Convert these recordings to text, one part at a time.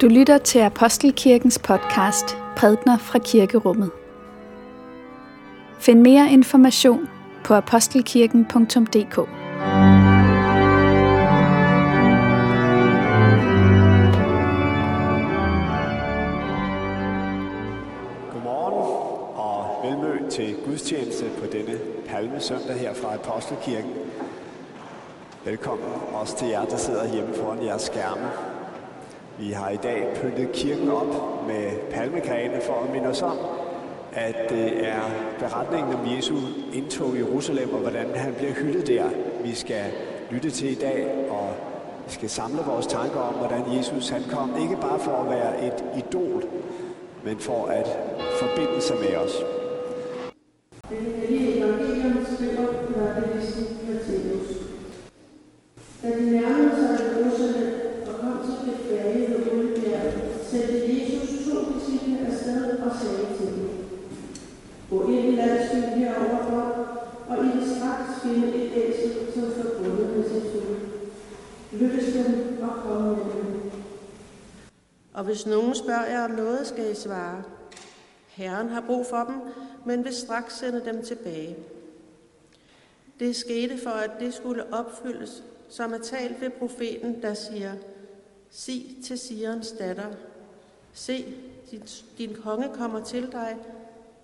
Du lytter til Apostelkirkens podcast Prædner fra Kirkerummet. Find mere information på apostelkirken.dk. Godmorgen og velmødt til gudstjeneste på denne palmesøndag her fra Apostelkirken. Velkommen også til jer, der sidder hjemme foran jeres skærme. Vi har i dag pyntet kirken op med palmegrene for at minde os om, at det er beretningen om Jesu indtog i Jerusalem og hvordan han bliver hyldet der. Vi skal lytte til i dag, og vi skal samle vores tanker om, hvordan Jesus han kom, ikke bare for at være et idol, men for at forbinde sig med os. Det hellige evangelium skriver evangelisten Matthæus. Da de nærmede sendte Jesus to disciple afsted og sagde til dem, Gå ind i landsbyen herover og I vil straks finde et æsel, som står bundet med sin fod. Løs dem og kom med dem. Og hvis nogen spørger jer om noget, skal I svare. Herren har brug for dem, men vil straks sende dem tilbage. Det skete for, at det skulle opfyldes, som er talt ved profeten, der siger, Sig til Sirens datter, se, din, din konge kommer til dig,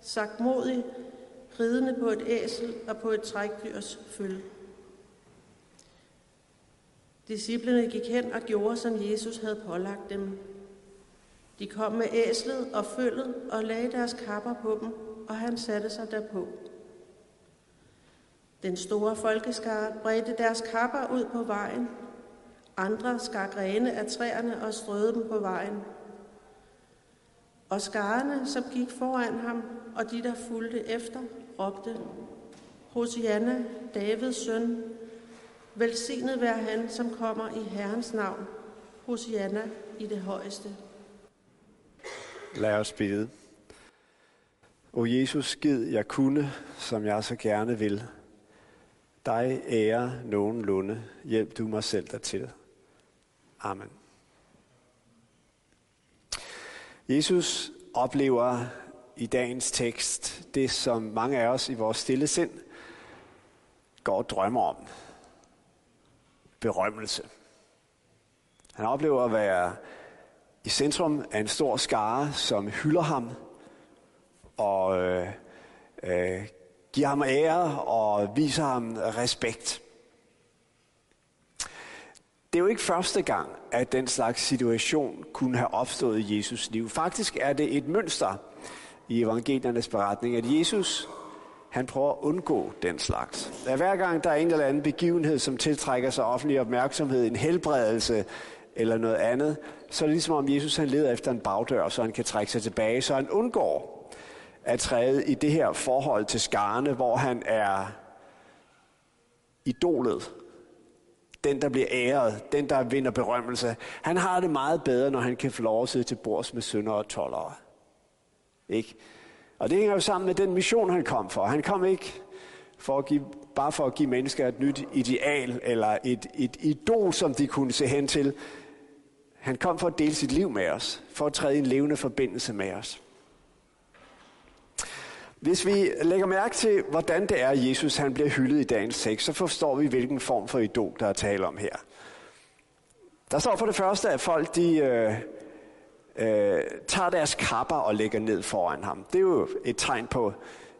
sagt modig, ridende på et æsel og på et trækdyrs følge. Disciplene gik hen og gjorde, som Jesus havde pålagt dem. De kom med æslet og følget og lagde deres kapper på dem, og han satte sig derpå. Den store folkeskare bredte deres kapper ud på vejen. Andre skar grene af træerne og strøede dem på vejen. Og skarne, som gik foran ham, og de, der fulgte efter, råbte, Hosianna, Davids søn, velsignet være han, som kommer i Herrens navn. Hosianna i det højeste. Lad os bede. O Jesus, skid jeg kunne, som jeg så gerne vil. Dig ære nogenlunde. Hjælp du mig selv dertil. Amen. Jesus oplever i dagens tekst det, som mange af os i vores stille sind går og drømmer om. Berømmelse. Han oplever at være i centrum af en stor skare, som hylder ham og øh, øh, giver ham ære og viser ham respekt. Det er jo ikke første gang, at den slags situation kunne have opstået i Jesus liv. Faktisk er det et mønster i evangeliernes beretning, at Jesus han prøver at undgå den slags. At hver gang der er en eller anden begivenhed, som tiltrækker sig offentlig opmærksomhed, en helbredelse eller noget andet, så er det ligesom om Jesus han leder efter en bagdør, så han kan trække sig tilbage, så han undgår at træde i det her forhold til skarne, hvor han er idolet, den der bliver æret, den der vinder berømmelse. Han har det meget bedre, når han kan få lov at sidde til bords med sønder og tollere. Ikke? Og det hænger jo sammen med den mission, han kom for. Han kom ikke for at give, bare for at give mennesker et nyt ideal eller et, et idol, som de kunne se hen til. Han kom for at dele sit liv med os, for at træde i en levende forbindelse med os. Hvis vi lægger mærke til, hvordan det er, at Jesus han bliver hyldet i dagens tekst, så forstår vi, hvilken form for idol, der er tale om her. Der står for det første, at folk de, øh, øh, tager deres kapper og lægger ned foran ham. Det er jo et tegn på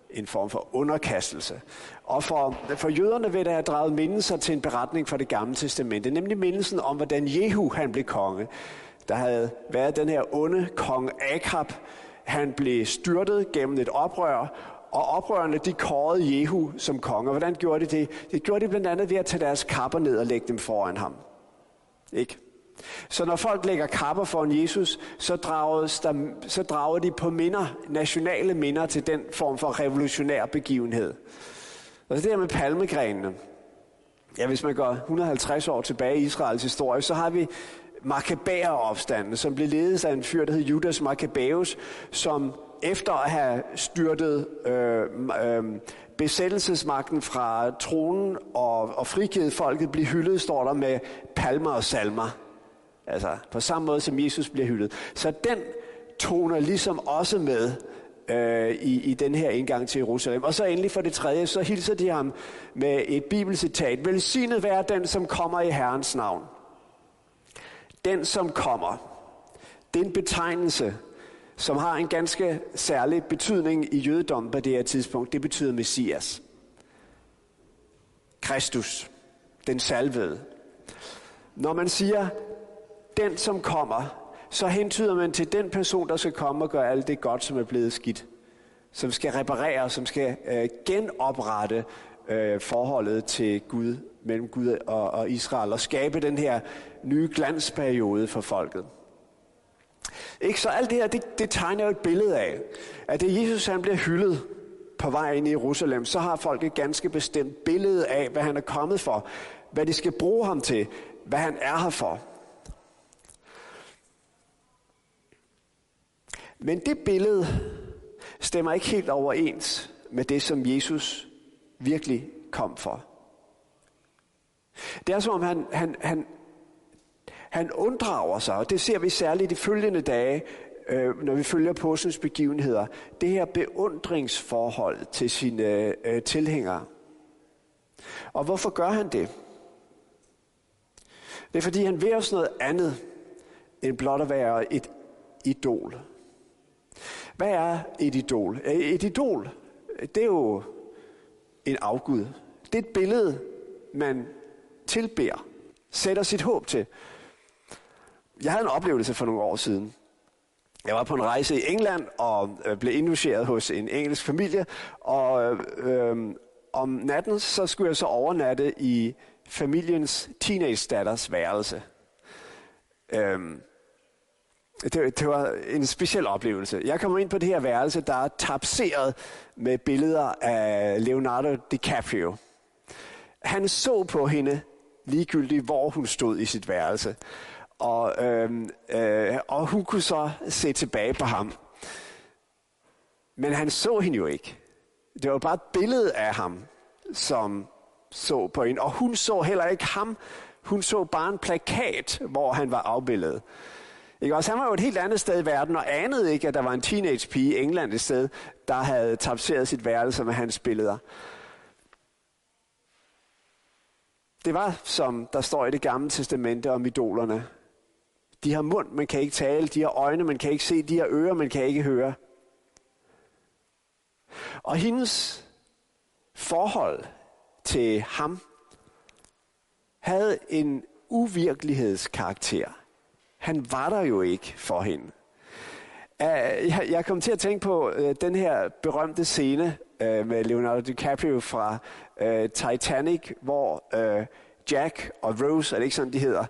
en form for underkastelse. Og for, for jøderne vil der have draget mindelser til en beretning fra det gamle testamente, nemlig mindelsen om, hvordan Jehu han blev konge. Der havde været den her onde kong Akab, han blev styrtet gennem et oprør, og oprørerne de kårede Jehu som konge. Og hvordan gjorde de det? Det gjorde de blandt andet ved at tage deres kapper ned og lægge dem foran ham. Ikke? Så når folk lægger kapper foran Jesus, så drages der, så drager de på minder, nationale minder til den form for revolutionær begivenhed. Og det her med palmegrenene. Ja, hvis man går 150 år tilbage i Israels historie, så har vi Makkabæeropstanden, som blev ledet af en fyr, der hed Judas Makkabæus, som efter at have styrtet øh, øh, besættelsesmagten fra tronen og, og frigivet folket, blev hyldet, står der med palmer og salmer. Altså på samme måde som Jesus bliver hyldet. Så den toner ligesom også med øh, i, i den her indgang til Jerusalem. Og så endelig for det tredje, så hilser de ham med et bibelcitat. Velsignet være den, som kommer i Herrens navn. Den, som kommer. Det er en betegnelse, som har en ganske særlig betydning i jødedommen på det her tidspunkt. Det betyder Messias. Kristus. Den salvede. Når man siger, den som kommer, så hentyder man til den person, der skal komme og gøre alt det godt, som er blevet skidt. Som skal reparere, som skal øh, genoprette øh, forholdet til Gud, mellem Gud og, og Israel, og skabe den her nye glansperiode for folket. Ikke? Så alt det her, det, det tegner jo et billede af, at det Jesus han bliver hyldet på vej ind i Jerusalem, så har folk et ganske bestemt billede af, hvad han er kommet for, hvad de skal bruge ham til, hvad han er her for. Men det billede stemmer ikke helt overens med det, som Jesus virkelig kom for. Det er som om han, han, han, han unddrager sig, og det ser vi særligt de følgende dage, øh, når vi følger påskens begivenheder, det her beundringsforhold til sine øh, tilhængere. Og hvorfor gør han det? Det er fordi, han vil os noget andet, end blot at være et idol. Hvad er et idol? Et idol, det er jo en afgud. Det er et billede, man tilbærer, sætter sit håb til. Jeg havde en oplevelse for nogle år siden. Jeg var på en rejse i England og øh, blev indlogeret hos en engelsk familie, og øh, om natten så skulle jeg så overnatte i familiens teenage-datters værelse. Øh, det, det var en speciel oplevelse. Jeg kommer ind på det her værelse, der er tapseret med billeder af Leonardo DiCaprio. Han så på hende ligegyldigt, hvor hun stod i sit værelse. Og, øhm, øh, og hun kunne så se tilbage på ham. Men han så hende jo ikke. Det var bare et billede af ham, som så på hende. Og hun så heller ikke ham. Hun så bare en plakat, hvor han var afbildet. Ikke? Også han var jo et helt andet sted i verden, og anede ikke, at der var en teenage pige i England et sted, der havde tapseret sit værelse med hans billeder. Det var, som der står i det gamle testamente om idolerne. De har mund, man kan ikke tale. De har øjne, man kan ikke se. De har ører, man kan ikke høre. Og hendes forhold til ham havde en uvirkelighedskarakter. Han var der jo ikke for hende. Øh, jeg kom til at tænke på øh, den her berømte scene øh, med Leonardo DiCaprio fra Titanic, hvor Jack og Rose, er det ikke sådan, de hedder,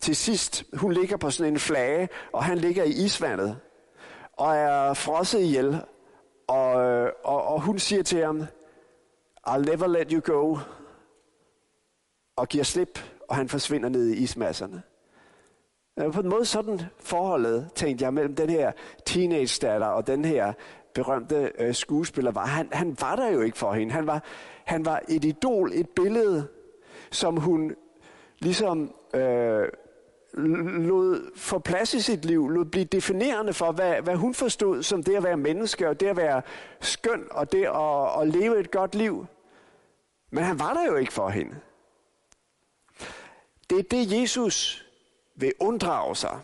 til sidst, hun ligger på sådan en flage, og han ligger i isvandet, og er frosset ihjel, og, og, og hun siger til ham, I'll never let you go, og giver slip, og han forsvinder ned i ismasserne. Øh, på en måde sådan forholdet, tænkte jeg, mellem den her teenage-datter og den her berømte øh, skuespiller var. Han, han var der jo ikke for hende. Han var, han var et idol, et billede, som hun ligesom øh, lod få plads i sit liv, lod blive definerende for, hvad, hvad hun forstod som det at være menneske, og det at være skøn, og det at, at leve et godt liv. Men han var der jo ikke for hende. Det er det, Jesus vil unddrage sig.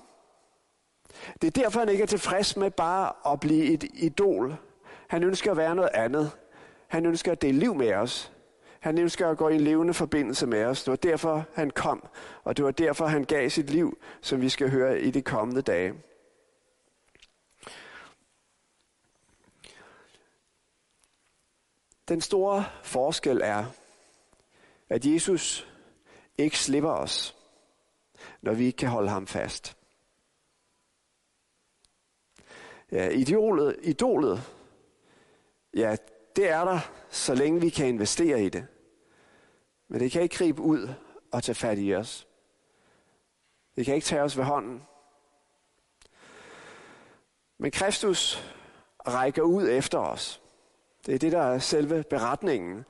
Det er derfor, han ikke er tilfreds med bare at blive et idol. Han ønsker at være noget andet. Han ønsker at dele liv med os. Han ønsker at gå i en levende forbindelse med os. Det var derfor, han kom, og det var derfor, han gav sit liv, som vi skal høre i de kommende dage. Den store forskel er, at Jesus ikke slipper os når vi ikke kan holde ham fast. Ja, idolet, idolet, ja, det er der, så længe vi kan investere i det. Men det kan ikke gribe ud og tage fat i os. Det kan ikke tage os ved hånden. Men Kristus rækker ud efter os. Det er det, der er selve beretningen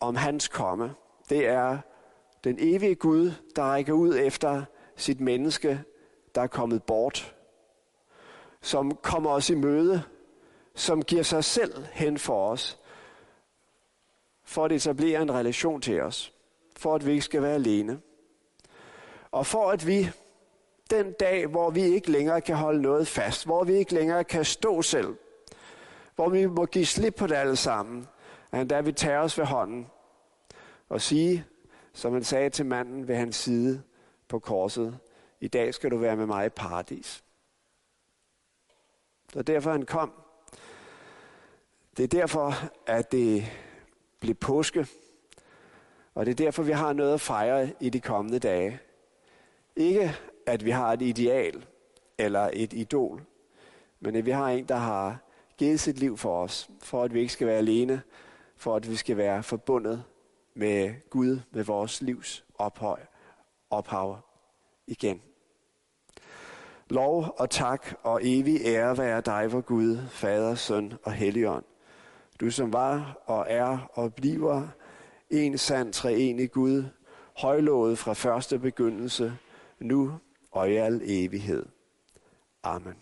om hans komme. Det er den evige Gud, der rækker ud efter sit menneske der er kommet bort, som kommer os i møde, som giver sig selv hen for os, for at etablere en relation til os, for at vi ikke skal være alene. Og for at vi den dag, hvor vi ikke længere kan holde noget fast, hvor vi ikke længere kan stå selv, hvor vi må give slip på det alle sammen, at der vi tager os ved hånden og sige, som han sagde til manden ved hans side på korset, i dag skal du være med mig i paradis. Det er derfor han kom. Det er derfor, at det blev påske. Og det er derfor, vi har noget at fejre i de kommende dage. Ikke, at vi har et ideal eller et idol, men at vi har en, der har givet sit liv for os, for at vi ikke skal være alene, for at vi skal være forbundet med Gud, med vores livs ophøj, ophav igen. Lov og tak og evig ære være dig, vor Gud, Fader, Søn og Helligånd. Du som var og er og bliver en sand treenig Gud, højlået fra første begyndelse, nu og i al evighed. Amen.